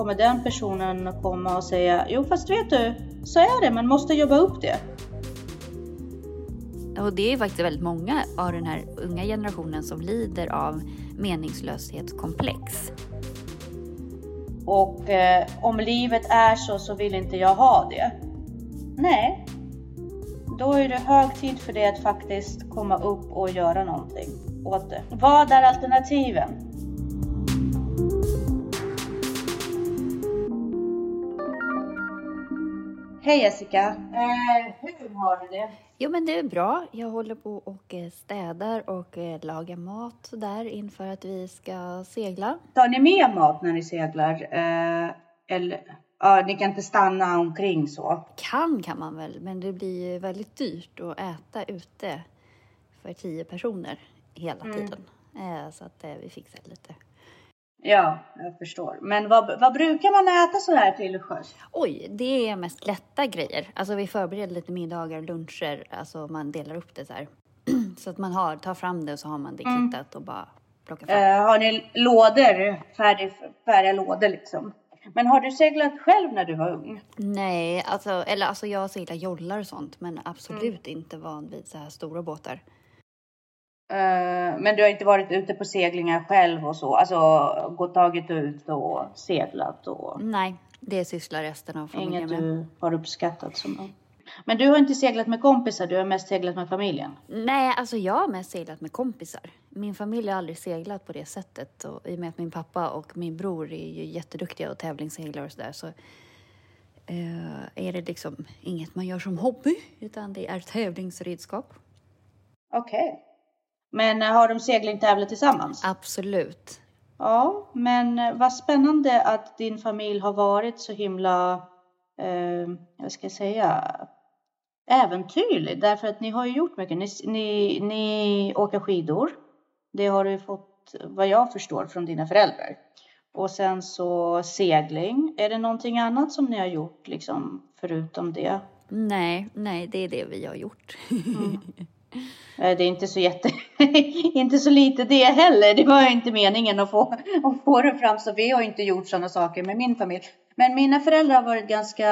kommer den personen komma och säga Jo fast vet du, så är det, man måste jobba upp det. Och det är faktiskt väldigt många av den här unga generationen som lider av meningslöshetskomplex. Och eh, om livet är så, så vill inte jag ha det. Nej, då är det hög tid för det att faktiskt komma upp och göra någonting åt det. Vad är alternativen? Hej Jessica! Eh, hur har du det? Jo men det är bra. Jag håller på och eh, städar och eh, lagar mat där inför att vi ska segla. Tar ni med mat när ni seglar? Eh, eller, ja, ni kan inte stanna omkring så? Kan kan man väl, men det blir väldigt dyrt att äta ute för tio personer hela Mm. tiden. Eh, Så att eh, vi fixar lite. Ja, jag förstår. Men vad, vad brukar man äta så här till sjöss? Oj, det är mest lätta grejer. Alltså vi förbereder lite middagar, luncher, alltså man delar upp det så här. Så att man har, tar fram det och så har man det Mm. kittat och bara plockar fram. Eh, har ni lådor, färdig, färdiga lådor liksom? Men har du seglat själv när du var ung? Nej, alltså, eller alltså jag seglar jollar och sånt men absolut inte van vid så här stora båtar. Eh, men du har inte varit ute på seglingar själv och så? Alltså gått tagit ut och seglat och Nej, det sysslar resten av familjen inget med. du har uppskattat som Men du har inte seglat med kompisar, du har mest seglat med familjen? Nej, alltså jag har mest seglat med kompisar. Min familj har aldrig seglat på det sättet och i och med att min pappa och min bror är ju jätteduktiga och tävlingsseglar och sådär så eh, är det liksom inget man gör som hobby utan det är tävlingsredskap. Okej. Men eh, har de segling tävlat tillsammans? Absolut. Ja, men eh, vad spännande att din familj har varit så himla, eh, vad ska jag säga, äventyrlig. Därför att ni har ju gjort mycket. Ni, ni, ni åker skidor. Det har du fått, vad jag förstår, från dina föräldrar. Och sen så segling. Är det någonting annat som ni har gjort liksom förutom det? Nej, nej, det är det vi har gjort. Eh, Eh, det är inte så jätte, inte så lite det heller. Det var inte meningen att få, att få det fram så vi har inte gjort sådana saker med min familj. Men mina föräldrar har varit ganska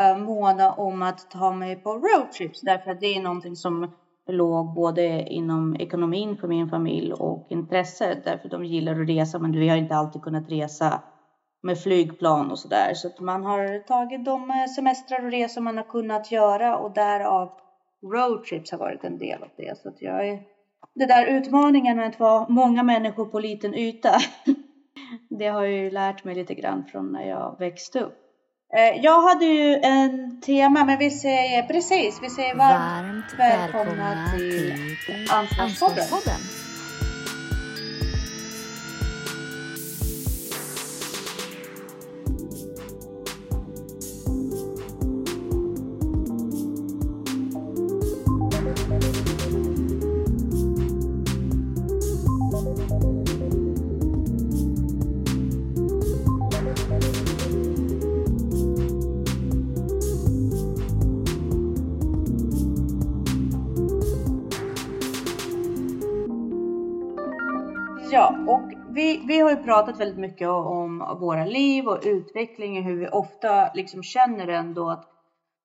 eh, måna om att ta mig på roadtrips därför att det är någonting som låg både inom ekonomin för min familj och intresset därför de gillar att resa men vi har inte alltid kunnat resa med flygplan och sådär. Så att man har tagit de eh, semestrar och resor man har kunnat göra och därav roadtrips har varit en del av det. Så att jag är... Det där utmaningen med att vara många människor på liten yta. det har jag ju lärt mig lite grann från när jag växte upp. Eh, Jag hade ju en tema, men vi säger precis, vi säger varmt, Varmt välkomna välkomna till till Ansvarspodden. Vi, har ju pratat väldigt mycket om våra liv och utveckling och hur vi ofta liksom känner ändå att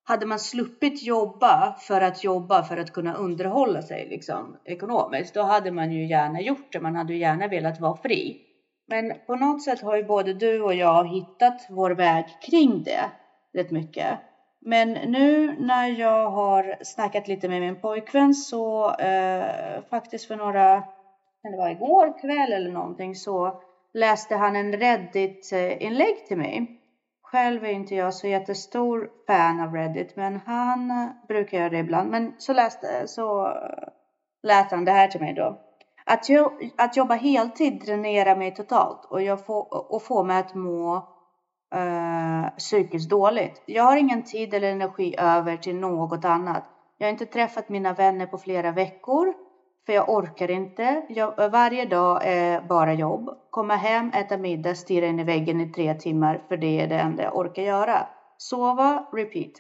hade man sluppit jobba för att jobba för att kunna underhålla sig liksom ekonomiskt, då hade man ju gärna gjort det. Man hade ju gärna velat vara fri. Men på något sätt har ju både du och jag hittat vår väg kring det rätt mycket. Men nu när jag har snackat lite med min pojkvän så eh, faktiskt för några kan det var igår kväll eller någonting så läste han en Reddit-inlägg till mig. Själv är inte jag så jättestor fan av Reddit, men han eh, brukar göra det ibland. Men så läste, så eh, lät han det här till mig då. Att, jo, att jobba heltid dränerar mig totalt och, jag får, och får mig att må eh, psykiskt dåligt. Jag har ingen tid eller energi över till något annat. Jag har inte träffat mina vänner på flera veckor. För jag orkar inte. Jag, varje dag är bara jobb. Komma hem, äta middag, stirra in i väggen i tre timmar. För det är det enda jag orkar göra. Sova, repeat.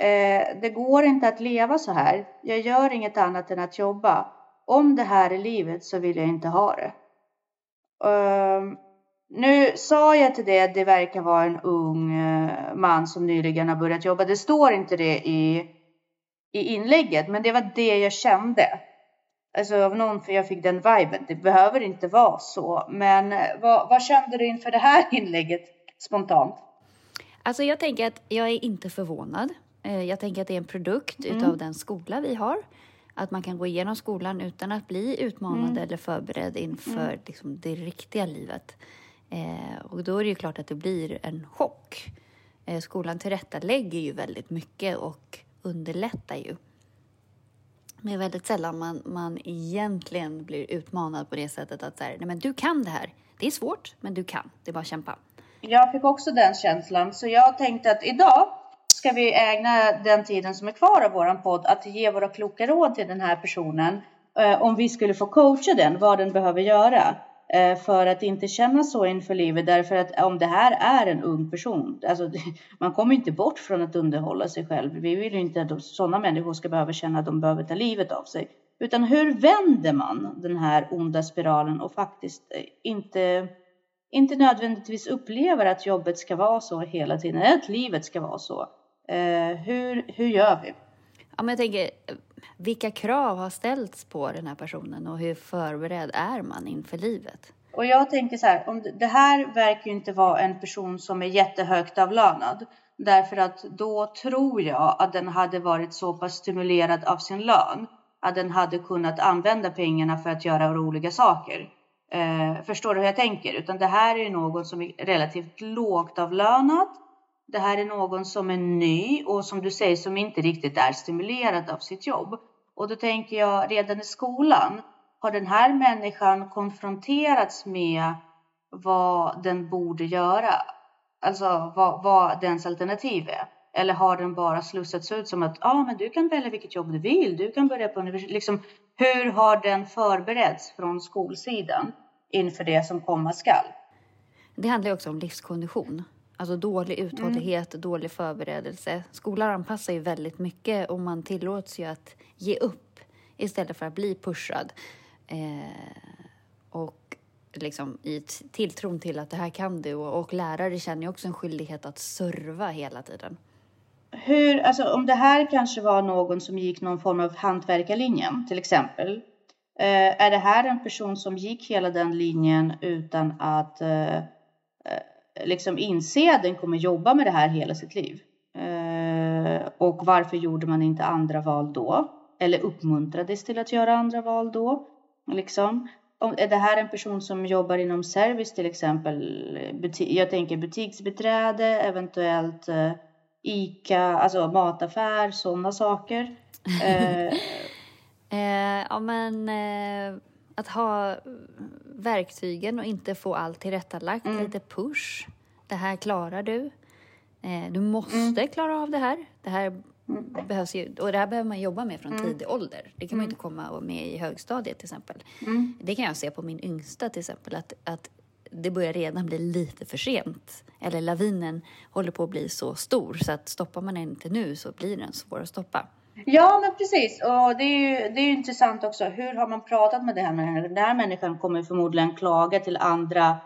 Eh, det går inte att leva så här. Jag gör inget annat än att jobba. Om det här är livet så vill jag inte ha det. Um, nu sa jag till dig att det verkar vara en ung eh, man som nyligen har börjat jobba. Det står inte det i, i inlägget, men det var det jag kände. Alltså av någon, för jag fick den viben. Det behöver inte vara så. Men eh, vad, vad kände du inför det här inlägget spontant? Alltså jag tänker att jag är inte förvånad. Eh, jag tänker att det är en produkt mm. utav den skola vi har. Att man kan gå igenom skolan utan att bli utmanad mm. eller förberedd inför mm. liksom, det riktiga livet. Eh, och då är det ju klart att det blir en chock. Eh, skolan tillrättalägger ju väldigt mycket och underlättar ju. Men det är väldigt sällan man, man egentligen blir utmanad på det sättet att så här, nej men du kan det här. Det är svårt, men du kan. Det är bara att kämpa. Jag fick också den känslan, så jag tänkte att idag ska vi ägna den tiden som är kvar av våran podd att ge våra kloka råd till den här personen. Eh, om vi skulle få coacha den, vad den behöver göra Eh, för att inte känna så inför livet. Därför att om det här är en ung person, alltså man kommer inte bort från att underhålla sig själv. Vi vill ju inte att sådana människor ska behöva känna att de behöver ta livet av sig. Utan hur vänder man den här onda spiralen och faktiskt eh, inte inte nödvändigtvis upplever att jobbet ska vara så hela tiden, att livet ska vara så. Eh, hur, hur gör vi? Ja, men jag tänker, vilka krav har ställts på den här personen och hur förberedd är man inför livet? Och jag tänker så här, om det här verkar ju inte vara en person som är jättehögt avlönad. Därför att då tror jag att den hade varit så pass stimulerad av sin lön att den hade kunnat använda pengarna för att göra roliga saker. Eh, förstår du hur jag tänker? Utan det här är någon som är relativt lågt avlönad. Det här är någon som är ny och som du säger som inte riktigt är stimulerad av sitt jobb. Och då tänker jag redan i skolan har den här människan konfronterats med vad den borde göra. Alltså vad, vad dens alternativ är. Eller har den bara slussats ut som att ja, ah, men du kan välja vilket jobb du vill. Du kan börja på universitet. Liksom, hur har den förberetts från skolsidan inför det som komma skall? Det handlar också om livskondition. Alltså dålig uthållighet, mm. dålig förberedelse. Skolan anpassar ju väldigt mycket och man tillåts ju att ge upp istället för att bli pushad. Eh, och liksom i tilltron till att det här kan du och, och lärare känner ju också en skyldighet att serva hela tiden. Hur, alltså om det här kanske var någon som gick någon form av hantverkarlinjen till exempel. Eh, är det här en person som gick hela den linjen utan att eh, liksom inse att den kommer jobba med det här hela sitt liv. Eh, och varför gjorde man inte andra val då? Eller uppmuntrades till att göra andra val då? Liksom. Om, är det här en person som jobbar inom service till exempel? Buti jag tänker butiksbeträde, eventuellt eh, ICA, alltså mataffär, sådana saker. Eh, eh, ja men eh, att ha verktygen och inte få allt tillrättalagt, mm. lite push. Det här klarar du. Eh, du måste mm. klara av det här. Det här mm. behövs ju, och det här behöver man jobba med från mm. tidig ålder. Det kan man inte mm. komma med i högstadiet till exempel. Mm. Det kan jag se på min yngsta till exempel, att, att det börjar redan bli lite för sent. Eller lavinen håller på att bli så stor så att stoppar man den inte nu så blir den svår att stoppa. Ja, men precis. Och det är ju det är intressant också. Hur har man pratat med det här människan? Den här människan kommer förmodligen klaga till andra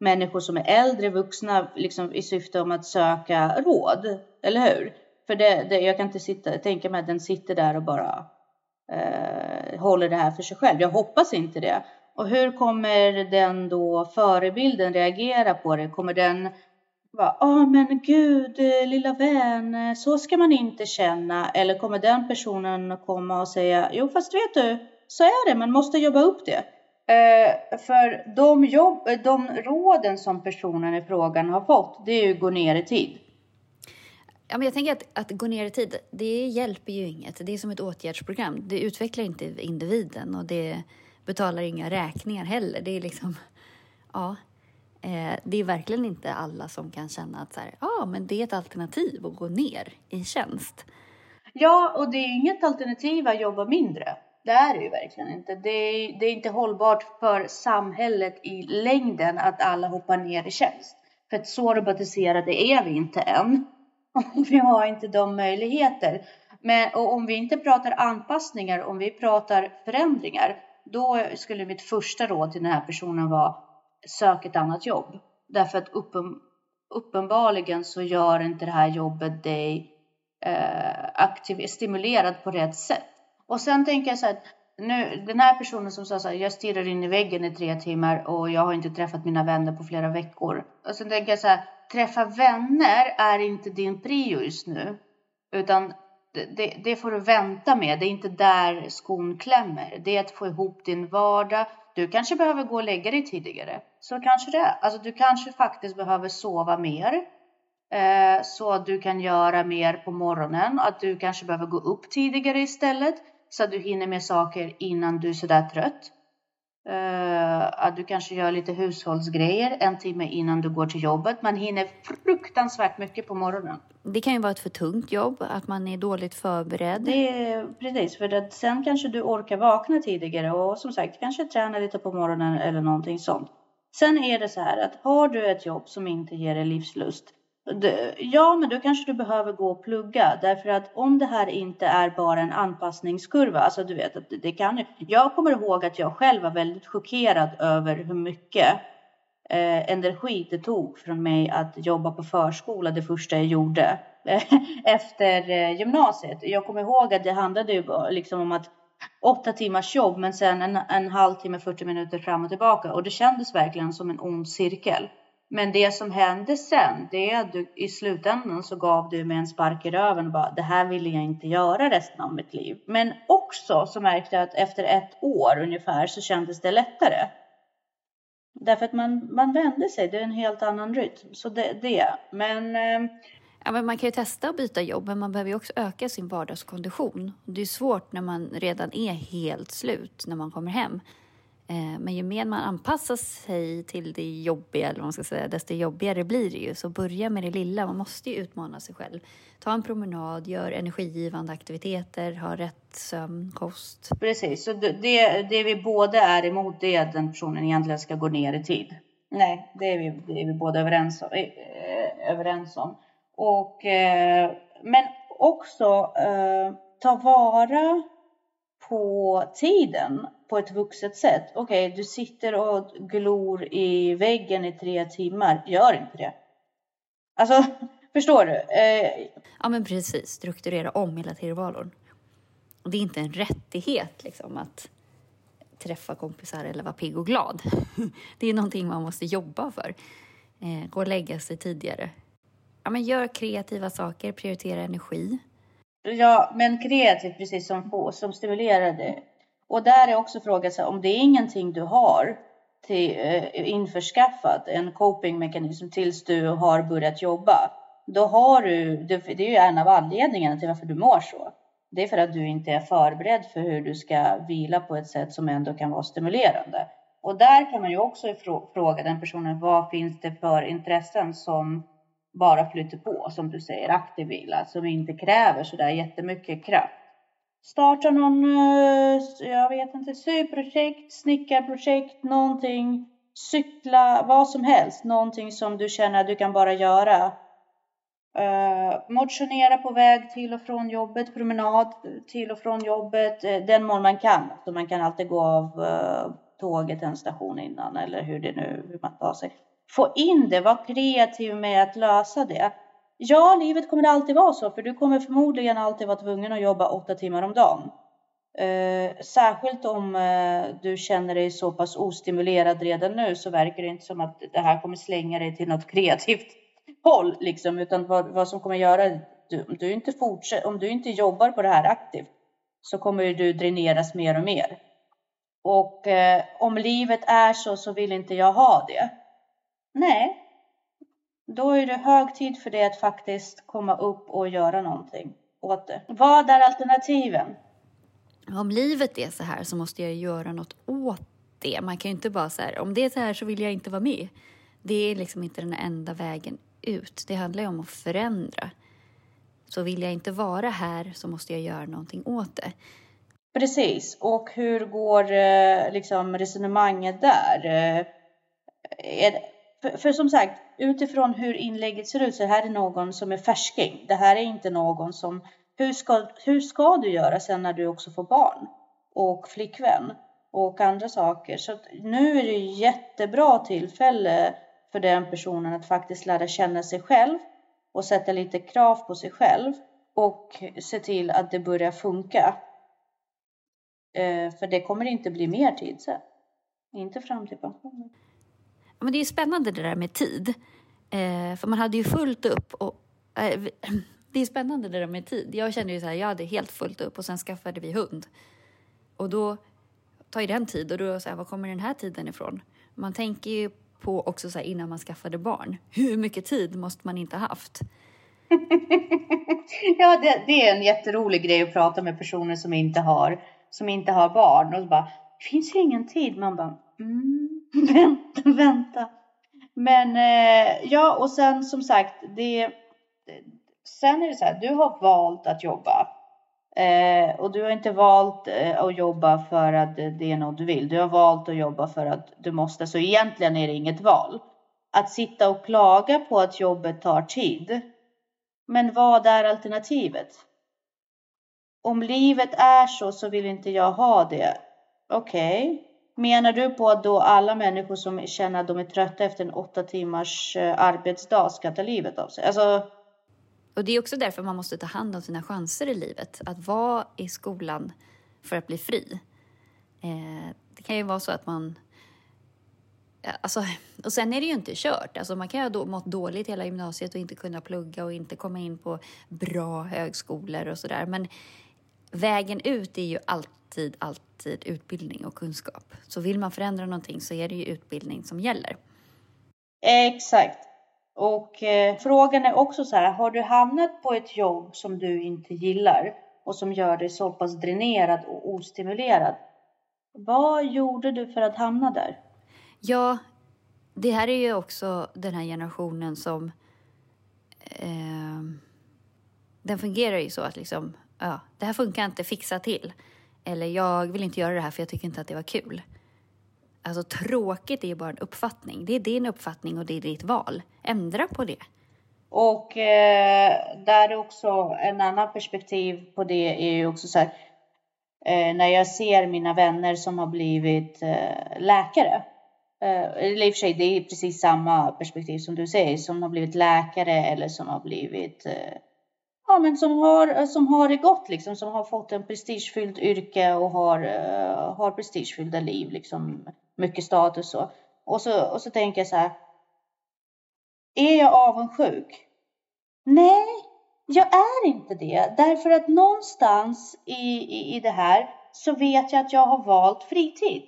människor som är äldre vuxna liksom i syfte om att söka råd. Eller hur? För det, det, jag kan inte sitta, tänka mig att den sitter där och bara eh, håller det här för sig själv. Jag hoppas inte det. Och hur kommer den då förebilden reagera på det? Kommer den Ja, oh, ah, men gud, eh, lilla vän, eh, så ska man inte känna. Eller kommer den personen komma och säga, jo fast vet du, så är det, man måste jobba upp det. Eh, för de, jobb, eh, de råden som personen i frågan har fått, det är ju gå ner i tid. Ja, men jag tänker att, att gå ner i tid, det hjälper ju inget. Det är som ett åtgärdsprogram. Det utvecklar inte individen och det betalar inga räkningar heller. Det är liksom, ja, Eh, det är verkligen inte alla som kan känna att så här, ah, men det är ett alternativ att gå ner i tjänst. Ja, och det är inget alternativ att jobba mindre. Det är det ju verkligen inte. Det är, det är inte hållbart för samhället i längden att alla hoppar ner i tjänst. För att så robotiserade är vi inte än. vi har inte de möjligheter. Men och om vi inte pratar anpassningar, om vi pratar förändringar, då skulle mitt första råd till den här personen vara sök ett annat jobb. Därför att uppen, uppenbarligen så gör inte det här jobbet dig eh, aktiv, stimulerad på rätt sätt. Och sen tänker jag så här, nu, den här personen som sa så här, jag stirrar in i väggen i tre timmar och jag har inte träffat mina vänner på flera veckor. Och sen tänker jag så här, träffa vänner är inte din prio just nu. Utan det, det, får du vänta med. Det är inte där skon klämmer. Det är att få ihop din vardag. Du kanske behöver gå och lägga dig tidigare. Så kanske det är. Alltså du kanske faktiskt behöver sova mer. Eh, så att du kan göra mer på morgonen. Att du kanske behöver gå upp tidigare istället. Så att du hinner med saker innan du är sådär trött. Uh, att du kanske gör lite hushållsgrejer en timme innan du går till jobbet. Man hinner fruktansvärt mycket på morgonen. Det kan ju vara ett för tungt jobb, att man är dåligt förberedd. Det är, precis, för att sen kanske du orkar vakna tidigare och som sagt kanske träna lite på morgonen eller någonting sånt. Sen är det så här att har du ett jobb som inte ger dig livslust Ja, men då kanske du behöver gå och plugga därför att om det här inte är bara en anpassningskurva, alltså du vet att det kan ju. Jag kommer ihåg att jag själv var väldigt chockerad över hur mycket eh, energi det tog från mig att jobba på förskola det första jag gjorde efter eh, gymnasiet. Jag kommer ihåg att det handlade ju liksom om att åtta timmars jobb, men sen en, en halvtimme, 40 minuter fram och tillbaka och det kändes verkligen som en ond cirkel. Men det som hände sen, det är att du, i slutändan så gav du mig en spark i röven och bara det här vill jag inte göra resten av mitt liv. Men också så märkte jag att efter ett år ungefär så kändes det lättare. Därför att man, man vände sig, det är en helt annan rytm. Så det, det. Men, eh, ja, men man kan ju testa att byta jobb, men man behöver ju också öka sin vardagskondition. Det är svårt när man redan är helt slut när man kommer hem. Eh, men ju mer man anpassar sig till det jobbiga, eller vad man ska säga, desto jobbigare blir det ju. Så börja med det lilla, man måste ju utmana sig själv. Ta en promenad, gör energigivande aktiviteter, ha rätt sömn, kost. Precis, så det, det vi båda är emot det är att den personen egentligen ska gå ner i tid. Nej, det är vi, det är vi båda överens om. Eh, överens om. Och, eh, men också eh, ta vara på tiden på ett vuxet sätt. Okej, okay, du sitter och glor i väggen i tre timmar. Gör inte det. Alltså, förstår du? Eh... Ja, men precis. Strukturera om hela tillvaron. Och det är inte en rättighet liksom att träffa kompisar eller vara pigg och glad. Det är någonting man måste jobba för. Eh, gå och lägga sig tidigare. Ja, men gör kreativa saker, prioritera energi. Ja, men kreativt precis som, på, som stimulerar det. Och där är också frågan så om det är ingenting du har till, eh, införskaffat, en copingmekanism tills du har börjat jobba. Då har du, det, det är ju en av anledningarna till varför du mår så. Det är för att du inte är förberedd för hur du ska vila på ett sätt som ändå kan vara stimulerande. Och där kan man ju också fråga den personen, vad finns det för intressen som bara flyter på, som du säger, aktiv vila, alltså, som inte kräver så där jättemycket kraft. Starta någon, eh, jag vet inte, syprojekt, snickarprojekt, någonting, cykla, vad som helst, någonting som du känner att du kan bara göra. Eh, motionera på väg till och från jobbet, promenad till och från jobbet, eh, den mån man kan. Så man kan alltid gå av tåget en station innan eller hur det nu, hur man tar sig få in det, vara kreativ med att lösa det. Ja, livet kommer alltid vara så, för du kommer förmodligen alltid vara tvungen att jobba åtta timmar om dagen. Eh, särskilt om eh, du känner dig så pass ostimulerad redan nu så verkar det inte som att det här kommer slänga dig till något kreativt håll, liksom, utan vad, vad som kommer göra, du, du inte om du inte jobbar på det här aktivt så kommer du dräneras mer och mer. Och eh, om livet är så, så vill inte jag ha det. Nej, då är det hög tid för det att faktiskt komma upp och göra någonting åt det. Vad är alternativen? Om livet är så här så måste jag göra något åt det. Man kan ju inte bara säga om det är så här så vill jag inte vara med. Det är liksom inte den enda vägen ut. Det handlar ju om att förändra. Så vill jag inte vara här så måste jag göra någonting åt det. Precis, och hur går eh, liksom resonemanget där? Eh, är för, för, som sagt, utifrån hur inlägget ser ut så här är någon som är färsking. Det här är inte någon som, hur ska, hur ska du göra sen när du också får barn och flickvän och andra saker? Så nu är det jättebra tillfälle för den personen att faktiskt lära känna sig själv och sätta lite krav på sig själv och se till att det börjar funka. Eh, för det kommer inte bli mer tid sen. Inte fram till pensionen. Men det är spännande det där med tid. Eh, för man hade ju fullt upp och eh, det är spännande det där med tid. Jag kände ju så här, jag hade helt fullt upp och sen skaffade vi hund. Och då tar ju den tid och då så här, var kommer den här tiden ifrån? Man tänker ju på också så här, innan man skaffade barn. Hur mycket tid måste man inte ha haft? ja, det, det, är en jätterolig grej att prata med personer som inte har, som inte har barn och så bara, det finns ju ingen tid. Man bara, mm, vänta, vänta. Men eh, ja, och sen som sagt, det, sen är det så här, du har valt att jobba. Eh, och du har inte valt eh, att jobba för att det är något du vill. Du har valt att jobba för att du måste. Så egentligen är det inget val. Att sitta och klaga på att jobbet tar tid. Men vad är alternativet? Om livet är så så vill inte jag ha det. Okej. Okay. Menar du på att då alla människor som känner att de är trötta efter en åtta timmars eh, arbetsdag ska ta livet av sig? Alltså, och det är också därför man måste ta hand om sina chanser i livet. Att vara i skolan för att bli fri. Eh, det kan ju vara så att man... Alltså, och sen är det ju inte kört. Alltså man kan ju ha mått dåligt hela gymnasiet och inte kunna plugga och inte komma in på bra högskolor och sådär. Men vägen ut är ju alltid, alltid utbildning och kunskap. Så vill man förändra någonting så är det ju utbildning som gäller. Exakt. Och eh, frågan är också så här, har du hamnat på ett jobb som du inte gillar och som gör dig så pass dränerad och ostimulerad? Vad gjorde du för att hamna där? Ja, det här är ju också den här generationen som... Eh, den fungerar ju så att liksom, ja, det här funkar inte, fixa till. Eller jag vill inte göra det här för jag tycker inte att det var kul. Alltså tråkigt är ju bara en uppfattning. Det är din uppfattning och det är ditt val. Ändra på det. Och eh, där är också en annan perspektiv på det är ju också så här. Eh, när jag ser mina vänner som har blivit eh, läkare. Eh, eller i och för sig, det är precis samma perspektiv som du säger, som har blivit läkare eller som har blivit eh, ja, men som har, eh, som har det gott, liksom, som har fått en prestigefylld yrke och har, uh, har prestigefyllda liv, liksom, mycket status och, och så. Och så tänker jag så här. Är jag avundsjuk? Nej, jag är inte det. Därför att någonstans i, i, i det här så vet jag att jag har valt fritid.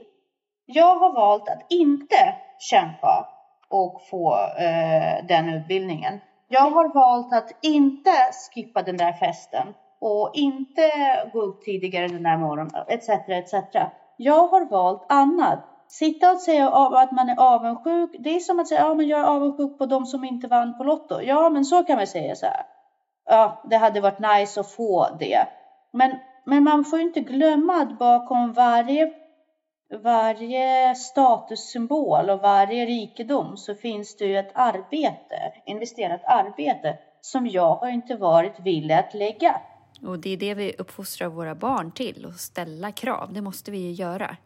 Jag har valt att inte kämpa och få eh, den utbildningen. Jag har valt att inte skippa den där festen och inte gå upp tidigare den där morgonen etc. etc. Jag har valt annat. Sitta och säga att man är avundsjuk. Det är som att säga att ja, jag är avundsjuk på de som inte vann på Lotto. Ja, men så kan man säga så här. Ja, det hade varit nice att få det. Men, men man får inte glömma att bakom varje varje statussymbol och varje rikedom så finns det ju ett arbete, investerat arbete, som jag har inte varit villig att lägga. Och det är det vi uppfostrar våra barn till, att ställa krav. Det måste vi ju göra.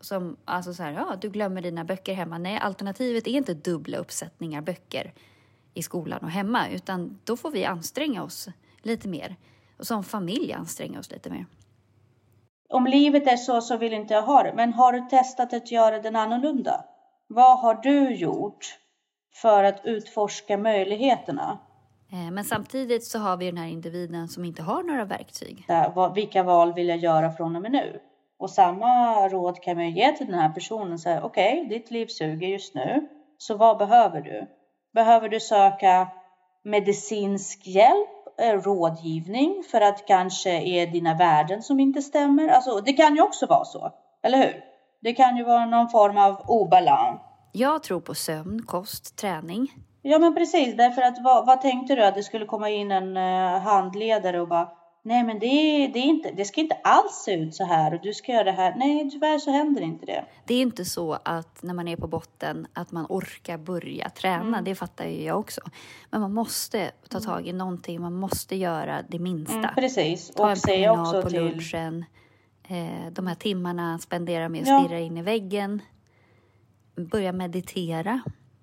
Som, alltså så här, ja, du glömmer dina böcker hemma. Nej, alternativet är inte dubbla uppsättningar böcker i skolan och hemma, utan då får vi anstränga oss lite mer. Och som familj anstränga oss lite mer om livet är så så vill inte jag ha det. Men har du testat att göra den annorlunda? Vad har du gjort för att utforska möjligheterna? Eh, men samtidigt så har vi den här individen som inte har några verktyg. Vilka val vill jag göra från och med nu? Och samma råd kan man ge till den här personen. Okej, okay, ditt liv suger just nu. Så vad behöver du? Behöver du söka medicinsk hjälp? Eh, rådgivning för att kanske är dina värden som inte stämmer. Alltså, det kan ju också vara så, eller hur? Det kan ju vara någon form av obalans. Jag tror på sömn, kost, träning. Ja, men precis. Därför att vad, vad tänkte du? Att det skulle komma in en uh, handledare och bara Nej, men det, det, är inte, det ska inte alls se ut så här och du ska göra det här. Nej, tyvärr så händer inte det. Det är inte så att när man är på botten att man orkar börja träna. Mm. Det fattar ju jag också. Men man måste ta mm. tag i någonting. Man måste göra det minsta. Mm, precis. Ta en promenad på till... lunchen. Eh, de här timmarna spendera med att ja. stirra in i väggen. Börja meditera.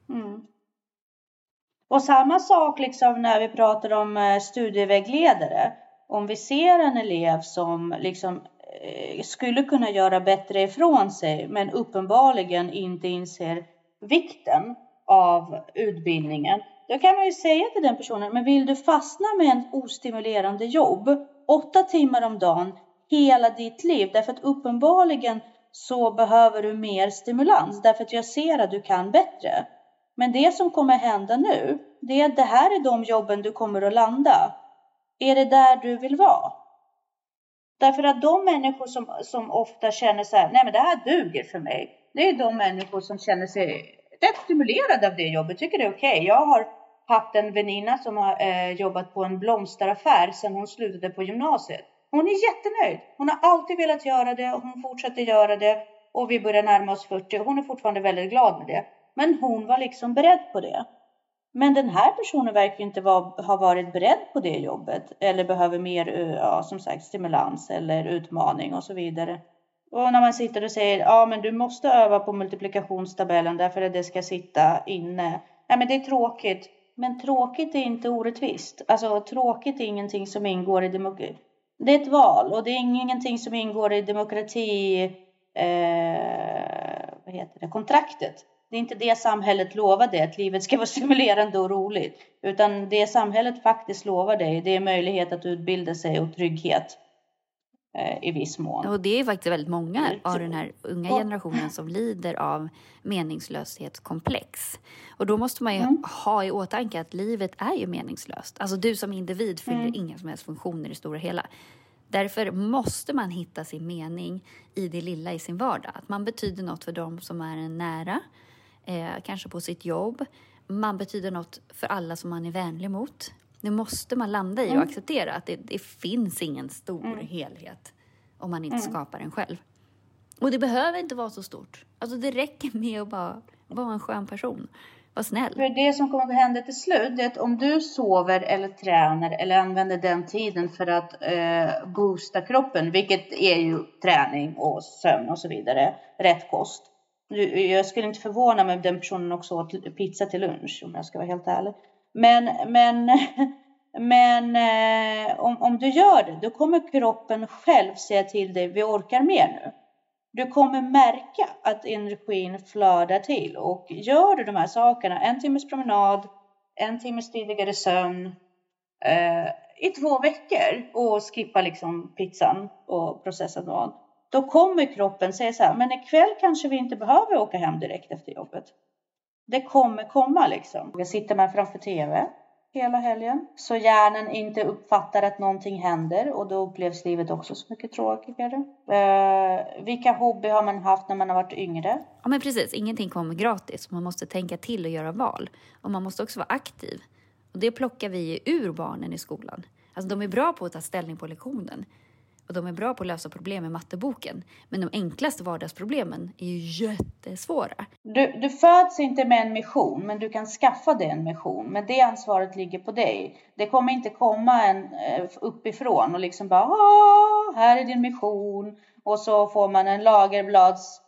Mm. Och samma sak liksom när vi pratar om eh, studievägledare. Om vi ser en elev som liksom eh, skulle kunna göra bättre ifrån sig men uppenbarligen inte inser vikten av utbildningen. Då kan man ju säga till den personen, men vill du fastna med en ostimulerande jobb åtta timmar om dagen hela ditt liv? Därför att uppenbarligen så behöver du mer stimulans därför att jag ser att du kan bättre. Men det som kommer hända nu, det är att det här är de jobben du kommer att landa. Är det där du vill vara? Därför att de människor som, som ofta känner så här, nej men det här duger för mig. Det är de människor som känner sig rätt stimulerade av det jobbet, tycker det är okej. Okay. Jag har haft en väninna som har eh, jobbat på en blomsteraffär sedan hon slutade på gymnasiet. Hon är jättenöjd. Hon har alltid velat göra det och hon fortsätter göra det och vi börjar närma oss 40 hon är fortfarande väldigt glad med det. Men hon var liksom beredd på det. Men den här personen verkar inte var, ha varit beredd på det jobbet eller behöver mer, ja, som sagt, stimulans eller utmaning och så vidare. Och när man sitter och säger, ja, men du måste öva på multiplikationstabellen därför att det ska sitta inne. Ja, men det är tråkigt. Men tråkigt är inte orättvist. Alltså tråkigt är ingenting som ingår i demokrati. Det är ett val och det är ingenting som ingår i demokrati, eh, vad heter det, kontraktet. Det är inte det samhället lovar dig, att livet ska vara stimulerande och roligt. Utan det samhället faktiskt lovar dig, det är möjlighet att utbilda sig och trygghet eh, i viss mån. Och det är faktiskt väldigt många av den här unga generationen som lider av meningslöshetskomplex. Och då måste man ju mm. ha i åtanke att livet är ju meningslöst. Alltså du som individ fyller mm. inga som helst funktioner i det stora hela. Därför måste man hitta sin mening i det lilla i sin vardag. Att man betyder något för dem som är en nära, eh, kanske på sitt jobb. Man betyder något för alla som man är vänlig mot. Det måste man landa i och mm. acceptera att det, det, finns ingen stor mm. helhet om man inte mm. skapar den själv. Och det behöver inte vara så stort. Alltså det räcker med att bara vara en skön person. Var snäll. För det som kommer att hända till slut är att om du sover eller tränar eller använder den tiden för att eh, boosta kroppen, vilket är ju träning och sömn och så vidare, rätt kost. Jag skulle inte förvåna mig om den personen också åt pizza till lunch om jag ska vara helt ärlig. Men, men, men eh, om, om du gör det, då kommer kroppen själv säga till dig, vi orkar mer nu. Du kommer märka att energin flödar till och gör du de här sakerna, en timmes promenad, en timmes tidigare sömn eh, i två veckor och skippa liksom pizzan och processad mat. Då kommer kroppen säga så här, men ikväll kanske vi inte behöver åka hem direkt efter jobbet. Det kommer komma liksom. Jag sitter man framför TV hela helgen. Så hjärnan inte uppfattar att någonting händer och då upplevs livet också så mycket tråkigare. Eh, vilka hobby har man haft när man har varit yngre? Ja men precis, ingenting kommer gratis. Man måste tänka till och göra val. Och man måste också vara aktiv. Och det plockar vi ur barnen i skolan. Alltså de är bra på att ta ställning på lektionen och de är bra på att lösa problem i matteboken. Men de enklaste vardagsproblemen är ju jättesvåra. Du, du föds inte med en mission, men du kan skaffa dig en mission. Men det ansvaret ligger på dig. Det kommer inte komma en eh, uppifrån och liksom bara här är din mission och så får man en lagerblads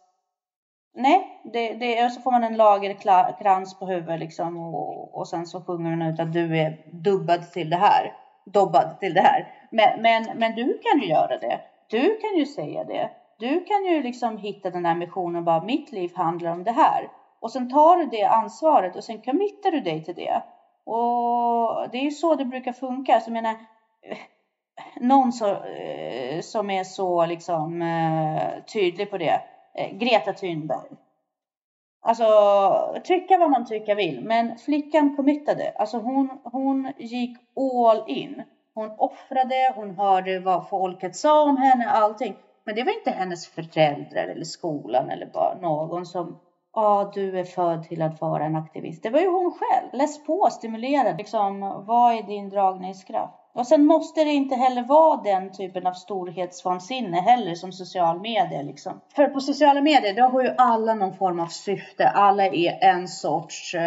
Nej, det, det, så får man en lagerkrans på huvudet liksom och, och sen så sjunger hon ut att du är dubbad till det här dobbad till det här. Men, men, men du kan ju göra det. Du kan ju säga det. Du kan ju liksom hitta den här missionen bara mitt liv handlar om det här. Och sen tar du det ansvaret och sen committar du dig till det. Och det är ju så det brukar funka. Så jag menar, eh, någon så, eh, som är så liksom eh, tydlig på det. Greta Thunberg. Alltså, tycka vad man tycka vill, men flickan committade. Alltså hon, hon gick all in. Hon offrade, hon hörde vad folket sa om henne, allting. Men det var inte hennes föräldrar eller skolan eller bara någon som Ja, ah, du är född till att vara en aktivist. Det var ju hon själv. Läs på, stimulera. Liksom, vad är din dragningskraft? Och sen måste det inte heller vara den typen av storhetsvansinne heller som social medier liksom. För på sociala medier då har ju alla någon form av syfte. Alla är en sorts uh,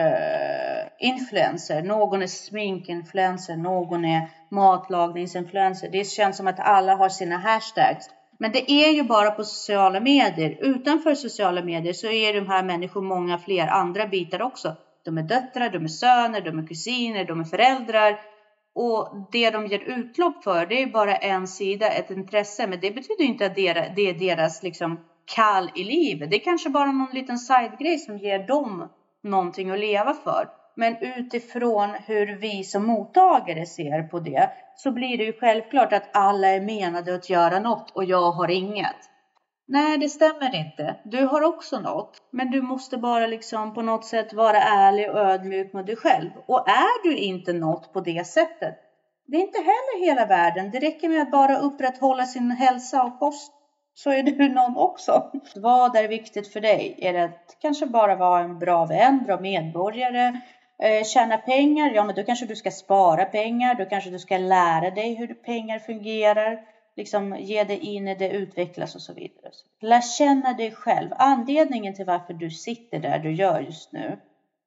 influencer. Någon är sminkinfluencer, någon är matlagningsinfluencer. Det känns som att alla har sina hashtags. Men det är ju bara på sociala medier. Utanför sociala medier så är de här människorna många fler andra bitar också. De är döttrar, de är söner, de är kusiner, de är föräldrar. Och det de ger utlopp för, det är bara en sida, ett intresse. Men det betyder inte att det är deras liksom, kall i livet. Det är kanske bara någon liten sidegrej som ger dem någonting att leva för. Men utifrån hur vi som mottagare ser på det så blir det ju självklart att alla är menade att göra något och jag har inget. Nej, det stämmer inte. Du har också något, men du måste bara liksom på något sätt vara ärlig och ödmjuk mot dig själv. Och är du inte något på det sättet, det är inte heller hela världen. Det räcker med att bara upprätthålla sin hälsa och kost så är du någon också. Vad är viktigt för dig? Är det att kanske bara vara en bra vän, bra medborgare, eh, tjäna pengar? Ja, men då kanske du ska spara pengar. Då kanske du ska lära dig hur pengar fungerar liksom ge dig in i det, utvecklas och så vidare. Lär känna dig själv, anledningen till varför du sitter där du gör just nu.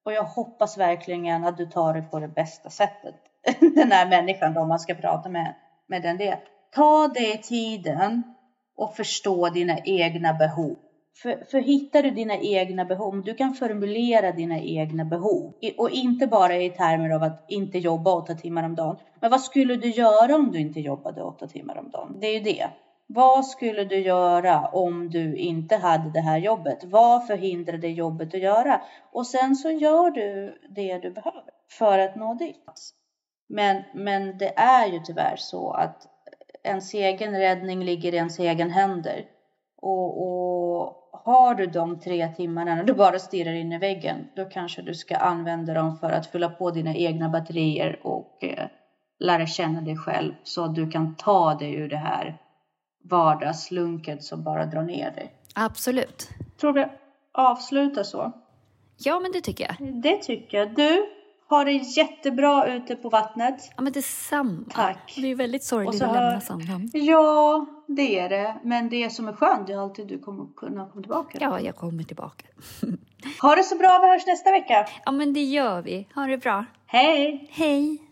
Och jag hoppas verkligen att du tar det på det bästa sättet. Den här människan då, man ska prata med, med den det. Ta dig tiden och förstå dina egna behov. För, för hittar du dina egna behov, du kan formulera dina egna behov och inte bara i termer av att inte jobba åtta timmar om dagen. Men vad skulle du göra om du inte jobbade åtta timmar om dagen? Det är ju det. Vad skulle du göra om du inte hade det här jobbet? Vad förhindrar det jobbet att göra? Och sen så gör du det du behöver för att nå dit. Men, men det är ju tyvärr så att ens egen räddning ligger i ens egen händer. Och, och har du de tre timmarna när du bara stirrar in i väggen, då kanske du ska använda dem för att fylla på dina egna batterier och eh, lära känna dig själv så att du kan ta dig ur det här vardagslunket som bara drar ner dig. Absolut. Tror vi avslutar så? Ja, men det tycker jag. Det tycker jag. Du, ha det jättebra ute på vattnet. Ja, men detsamma. Tack. Det är väldigt sorgligt att lämna Sandhamn. Ja, det är det. Men det som är skönt är alltid att du kommer kunna komma tillbaka. Ja, jag kommer tillbaka. ha det så bra. Vi hörs nästa vecka. Ja, men det gör vi. Ha det bra. Hej! Hej!